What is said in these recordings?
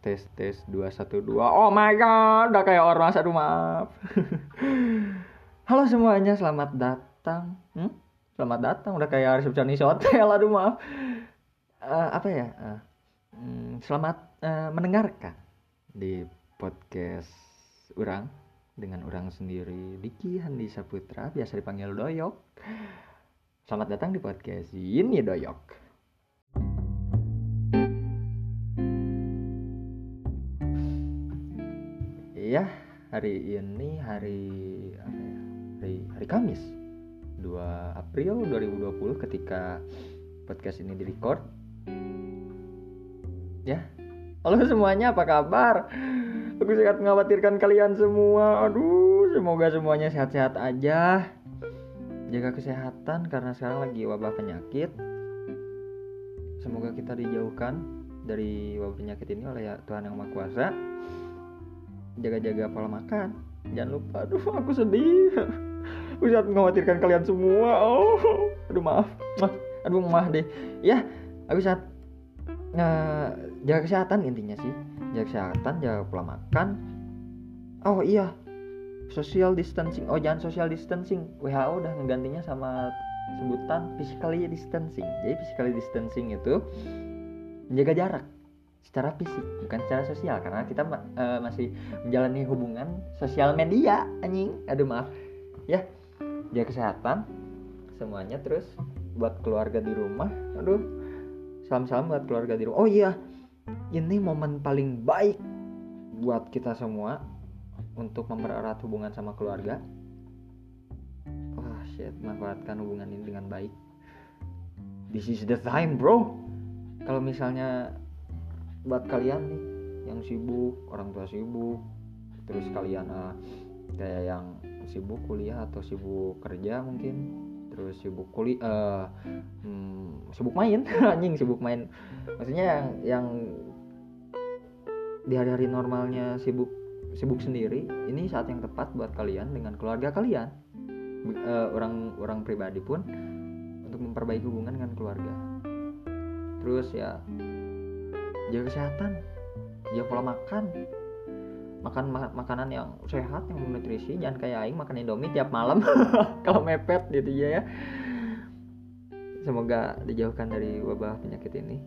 tes tes dua satu dua. Oh my god udah kayak ormas aduh maaf. Halo semuanya selamat datang. Hmm? selamat datang udah kayak resepsionis hotel aduh maaf. Eh, apa ya? Eh, hmm, selamat eh, mendengarkan di podcast orang dengan orang sendiri Diki Handi Saputra biasa dipanggil Doyok. Selamat datang di podcast ini Doyok hari ini hari ya? Hari, hari Kamis 2 April 2020 ketika podcast ini direcord. Ya. Halo semuanya, apa kabar? Aku sangat mengkhawatirkan kalian semua. Aduh, semoga semuanya sehat-sehat aja. Jaga kesehatan karena sekarang lagi wabah penyakit. Semoga kita dijauhkan dari wabah penyakit ini oleh Tuhan Yang Maha Kuasa jaga-jaga pola makan. Jangan lupa. Aduh aku sedih. Sangat mengkhawatirkan kalian semua. Oh aduh maaf. Mah, aduh maaf deh. Ya aku saat jaga kesehatan intinya sih. Jaga kesehatan jaga pola makan. Oh iya. Social distancing. Oh jangan social distancing. WHO udah menggantinya sama sebutan physically distancing. Jadi physically distancing itu menjaga jarak secara fisik bukan secara sosial. Karena kita uh, masih menjalani hubungan sosial media anjing. Aduh maaf. Ya jaga kesehatan. Semuanya terus buat keluarga di rumah. Aduh salam-salam buat keluarga di rumah. Oh iya ini momen paling baik buat kita semua untuk mempererat hubungan sama keluarga. Wah oh, shit manfaatkan hubungan ini dengan baik. This is the time bro. Kalau misalnya buat kalian nih yang sibuk orang tua sibuk terus kalian uh, kayak yang sibuk kuliah atau sibuk kerja mungkin terus sibuk kuliah uh, hmm, sibuk main anjing sibuk main. Maksudnya yang yang di hari-hari normalnya sibuk sibuk sendiri ini saat yang tepat buat kalian dengan keluarga kalian. Uh, orang orang pribadi pun untuk memperbaiki hubungan dengan keluarga. Terus ya jaga kesehatan jaga pola makan. Makan ma makanan yang sehat yang bernutrisi jangan kayak aing makan indomie tiap malam kalau mepet gitu ya. Semoga dijauhkan dari wabah penyakit ini.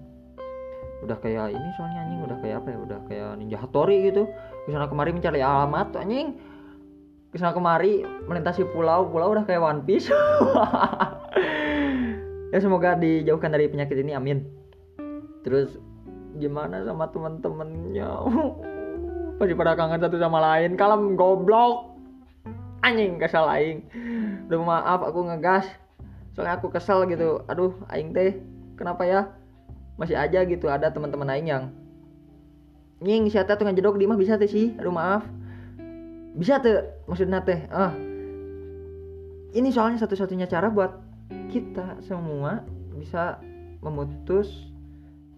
Udah kayak ini soalnya anjing udah kayak apa ya? Udah kayak ninja hatori gitu. Ke sana kemari mencari alamat anjing. Ke sana kemari melintasi pulau pulau udah kayak one piece. Ya semoga dijauhkan dari penyakit ini amin. Terus gimana sama temen-temennya? Pasti pada kangen satu sama lain. Kalem goblok. Anjing kesal aing. Udah maaf aku ngegas. Soalnya aku kesel gitu. Aduh aing teh kenapa ya? Masih aja gitu ada teman-teman aing yang nying siapa tuh ngejedok di mah bisa teh sih. Aduh maaf. Bisa tuh maksudnya teh ah. Ini soalnya satu-satunya cara buat kita semua bisa memutus.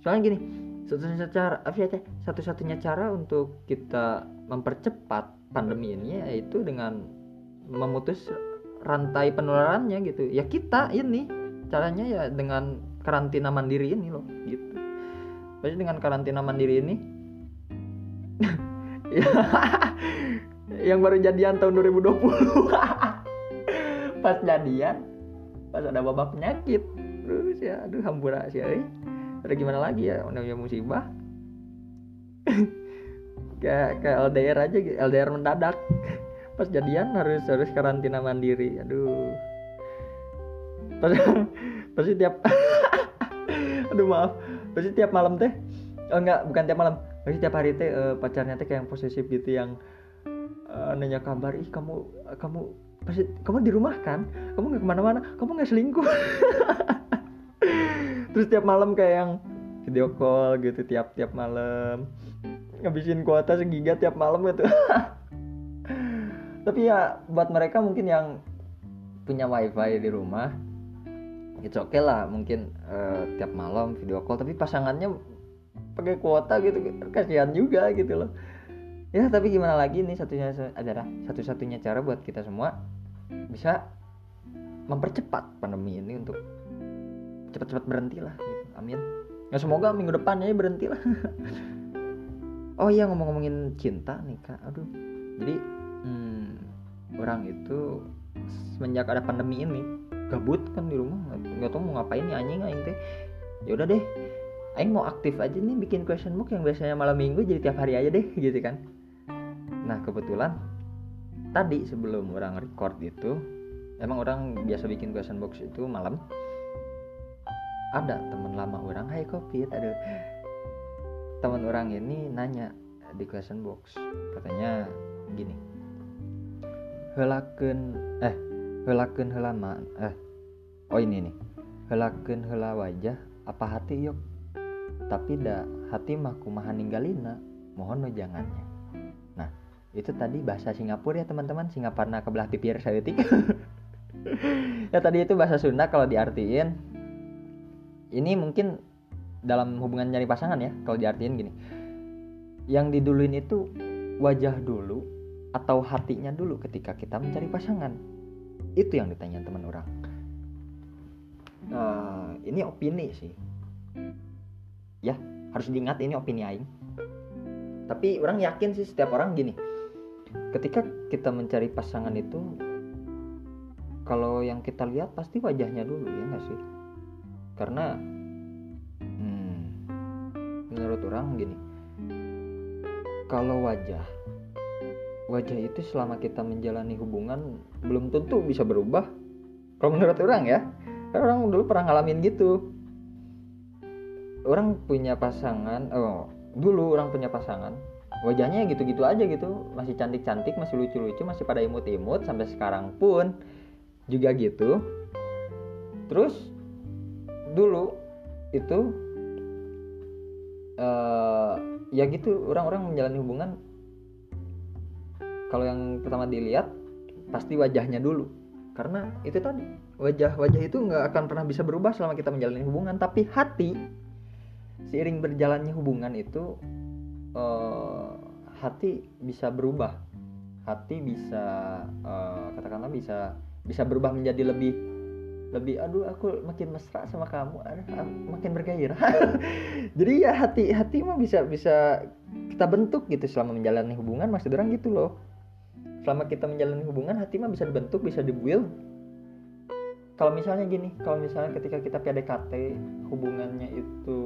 Soalnya gini satu-satunya cara ya satu-satunya cara untuk kita mempercepat pandemi ini yaitu dengan memutus rantai penularannya gitu. Ya kita ini caranya ya dengan karantina mandiri ini loh gitu. Pasti dengan karantina mandiri ini yang baru jadian tahun 2020 pas jadian pas ada wabah penyakit terus ya aduh hampura sih ada gimana lagi ya? Namanya musibah. Kayak kayak LDR aja LDR mendadak. Pas jadian harus harus karantina mandiri. Aduh. Pas pasti tiap aduh maaf. Pasti tiap malam teh oh enggak bukan tiap malam. Pasti tiap hari teh uh, pacarnya teh kayak yang posesif gitu yang uh, nanya kabar ih kamu kamu pasti kamu di rumah kan? Kamu nggak ke mana-mana? Kamu nggak selingkuh terus tiap malam kayak yang video call gitu tiap tiap malam. Ngabisin kuota segiga tiap malam gitu. Tapi ya buat mereka mungkin yang punya wifi di rumah itu oke okay lah mungkin uh, tiap malam video call. Tapi pasangannya pakai kuota gitu kasihan juga gitu loh. Ya tapi gimana lagi nih satunya adalah satu-satunya cara buat kita semua bisa mempercepat pandemi ini untuk cepat-cepat berhenti lah gitu. amin. Ya semoga minggu depan ya berhenti lah. Oh iya ngomong-ngomongin cinta nih kak. Aduh. Jadi hmm, orang itu semenjak ada pandemi ini gabut kan di rumah. Nggak tahu mau ngapain nih anjing aing teh. Ya udah deh. Aing mau aktif aja nih bikin question book yang biasanya malam minggu jadi tiap hari aja deh gitu kan. Nah kebetulan tadi sebelum orang record itu emang orang biasa bikin question box itu malam ada teman lama orang hai kopi. Aduh. Teman orang ini nanya di question box katanya gini. Helaken eh helaken helama eh oh ini nih. Helaken hela wajah apa hati yuk tapi dah hati mah kumaha ninggalina? Mohon no jangannya nah itu tadi bahasa Singapura ya teman-teman. Singapura kebelah pipir saeutik ya tadi itu bahasa Sunda kalau diartiin ini mungkin dalam hubungan nyari pasangan ya kalau diartiin gini. Yang diduluin itu wajah dulu atau hatinya dulu ketika kita mencari pasangan. Itu yang ditanya teman orang. Uh, ini opini sih. Ya harus diingat ini opini aing. Tapi orang yakin sih setiap orang gini. Ketika kita mencari pasangan itu kalau yang kita lihat pasti wajahnya dulu ya nggak sih karena hmm, menurut orang gini kalau wajah wajah itu selama kita menjalani hubungan belum tentu bisa berubah. Kalau menurut orang ya karena orang dulu pernah ngalamin gitu. Orang punya pasangan oh dulu orang punya pasangan wajahnya gitu-gitu aja gitu. Masih cantik-cantik masih lucu-lucu masih pada imut-imut sampai sekarang pun juga gitu. Terus dulu itu uh, ya gitu orang-orang menjalani hubungan. Kalau yang pertama dilihat pasti wajahnya dulu. Karena itu tadi wajah wajah itu nggak akan pernah bisa berubah selama kita menjalani hubungan. Tapi hati seiring berjalannya hubungan itu uh, hati bisa berubah. Hati bisa uh, katakanlah bisa bisa berubah menjadi lebih lebih aduh aku makin mesra sama kamu. Aduh, makin bergairah. Jadi ya hati hati mah bisa bisa kita bentuk gitu selama menjalani hubungan maksud orang gitu loh. Selama kita menjalani hubungan hati mah bisa dibentuk bisa dibuild. Kalau misalnya gini kalau misalnya ketika kita PDKT hubungannya itu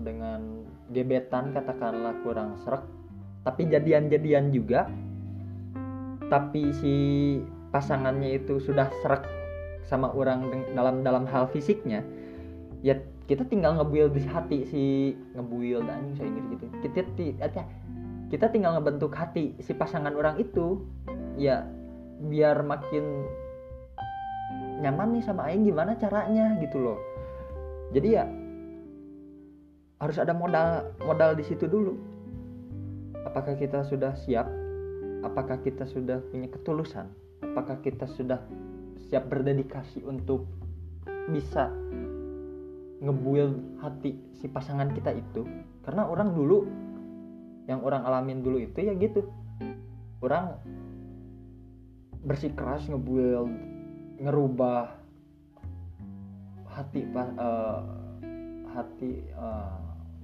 dengan gebetan katakanlah kurang serak tapi jadian-jadian juga tapi si pasangannya itu sudah serak sama orang dalam dalam hal fisiknya ya kita tinggal ngebuild di hati si ngebuild anjing saya ingat gitu. Kita kita tinggal ngebentuk hati si pasangan orang itu ya biar makin nyaman nih sama Aing gimana caranya gitu loh. Jadi ya harus ada modal modal di situ dulu. Apakah kita sudah siap? Apakah kita sudah punya ketulusan? Apakah kita sudah siap berdedikasi untuk bisa ngebuild hati si pasangan kita itu. Karena orang dulu yang orang alamin dulu itu ya gitu. Orang bersikeras ngebuild ngerubah hati uh, hati uh,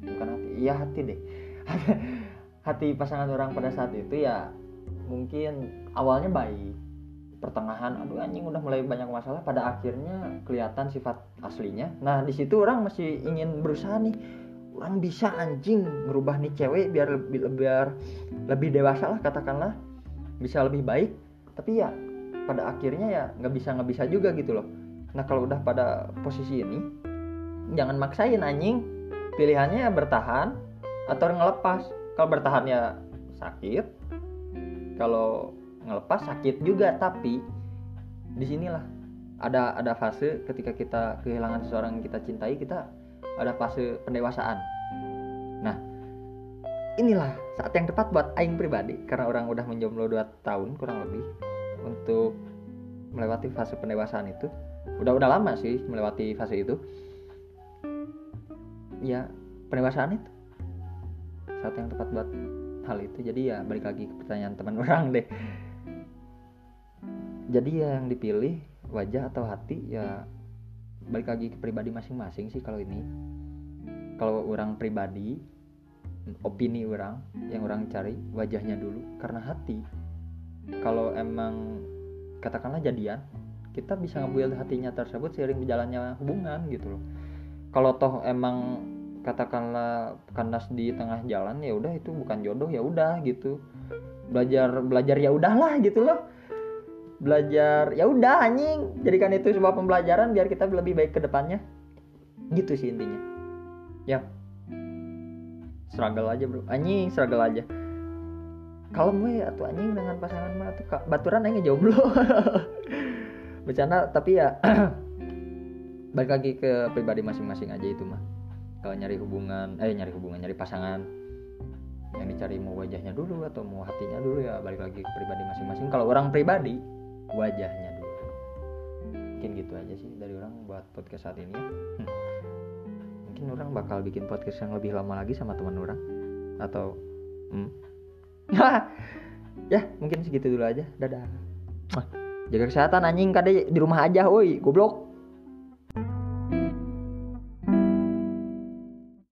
bukan hati iya hati deh. Hati pasangan orang pada saat itu ya mungkin awalnya baik pertengahan aduh anjing udah mulai banyak masalah. Pada akhirnya kelihatan sifat aslinya. Nah di situ orang masih ingin berusaha nih. Orang bisa anjing merubah nih cewek biar lebih biar lebih dewasa lah katakanlah. Bisa lebih baik. Tapi ya pada akhirnya ya nggak bisa nggak bisa juga gitu loh. Nah kalau udah pada posisi ini jangan maksain anjing. Pilihannya bertahan atau ngelepas. Kalau bertahan ya sakit kalau ngelepas sakit juga tapi di sinilah ada ada fase ketika kita kehilangan seseorang yang kita cintai kita ada fase pendewasaan. Nah inilah saat yang tepat buat aing pribadi karena orang udah menjomblo 2 tahun kurang lebih untuk melewati fase pendewasaan itu. Udah udah lama sih melewati fase itu. Ya pendewasaan itu saat yang tepat buat hal itu. Jadi ya balik lagi ke pertanyaan teman orang deh jadi ya yang dipilih wajah atau hati ya balik lagi ke pribadi masing-masing sih kalau ini. Kalau orang pribadi opini orang yang orang cari wajahnya dulu. Karena hati kalau emang katakanlah jadian kita bisa ngebuild hatinya tersebut seiring berjalannya hubungan gitu loh. Kalau toh emang katakanlah kandas di tengah jalan ya udah itu bukan jodoh ya udah gitu. Belajar belajar ya udahlah gitu loh belajar ya udah anjing jadikan itu sebuah pembelajaran biar kita lebih baik ke depannya. Gitu sih intinya. Ya. Struggle aja bro. Anjing struggle aja. Kalau gue atau anjing dengan pasangan mah tuh. Baturan aja jomblo. Bercanda tapi ya balik lagi ke pribadi masing-masing aja itu mah. Kalau nyari hubungan eh nyari hubungan nyari pasangan yang dicari mau wajahnya dulu atau mau hatinya dulu ya balik lagi ke pribadi masing-masing. Kalau orang pribadi wajahnya dulu. Mungkin gitu aja sih dari orang buat podcast saat ini ya. Hmm. mungkin orang bakal bikin podcast yang lebih lama lagi sama teman orang. Atau hmm. ya mungkin segitu dulu aja. Dadah. Jaga kesehatan anjing. Kade di rumah aja woi. Goblok